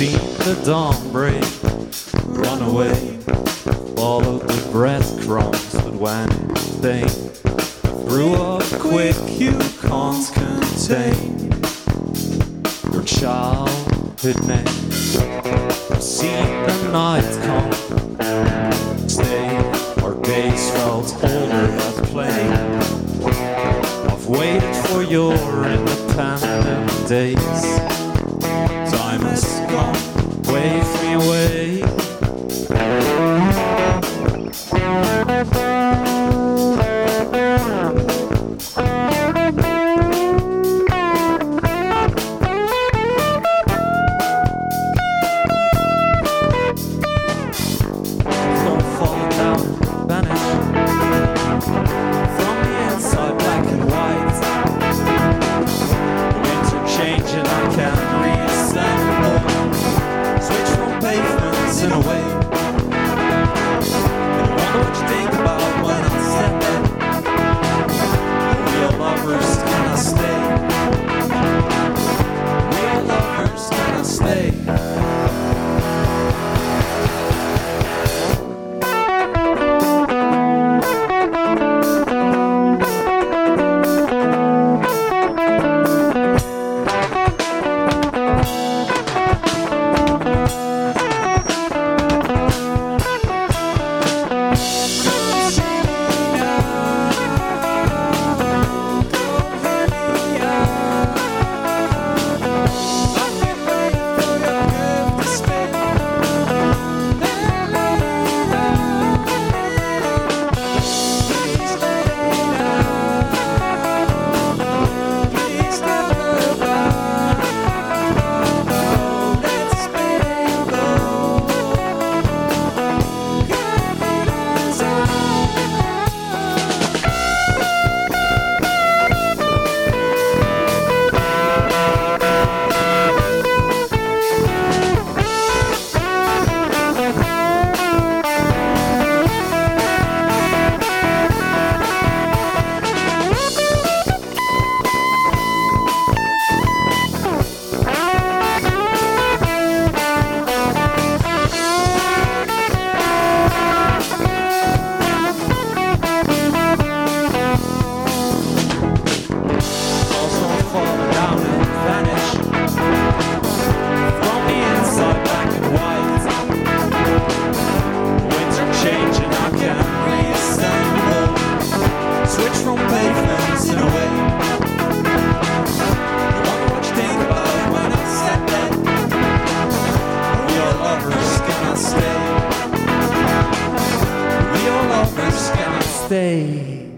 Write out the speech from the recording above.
seen the dawn break, run away, follow the breadcrumbs, but when they grew up quick, you can't contain your childhood name. See the night come, stay, our days felt older but plain. I've waited for your independent days. stay.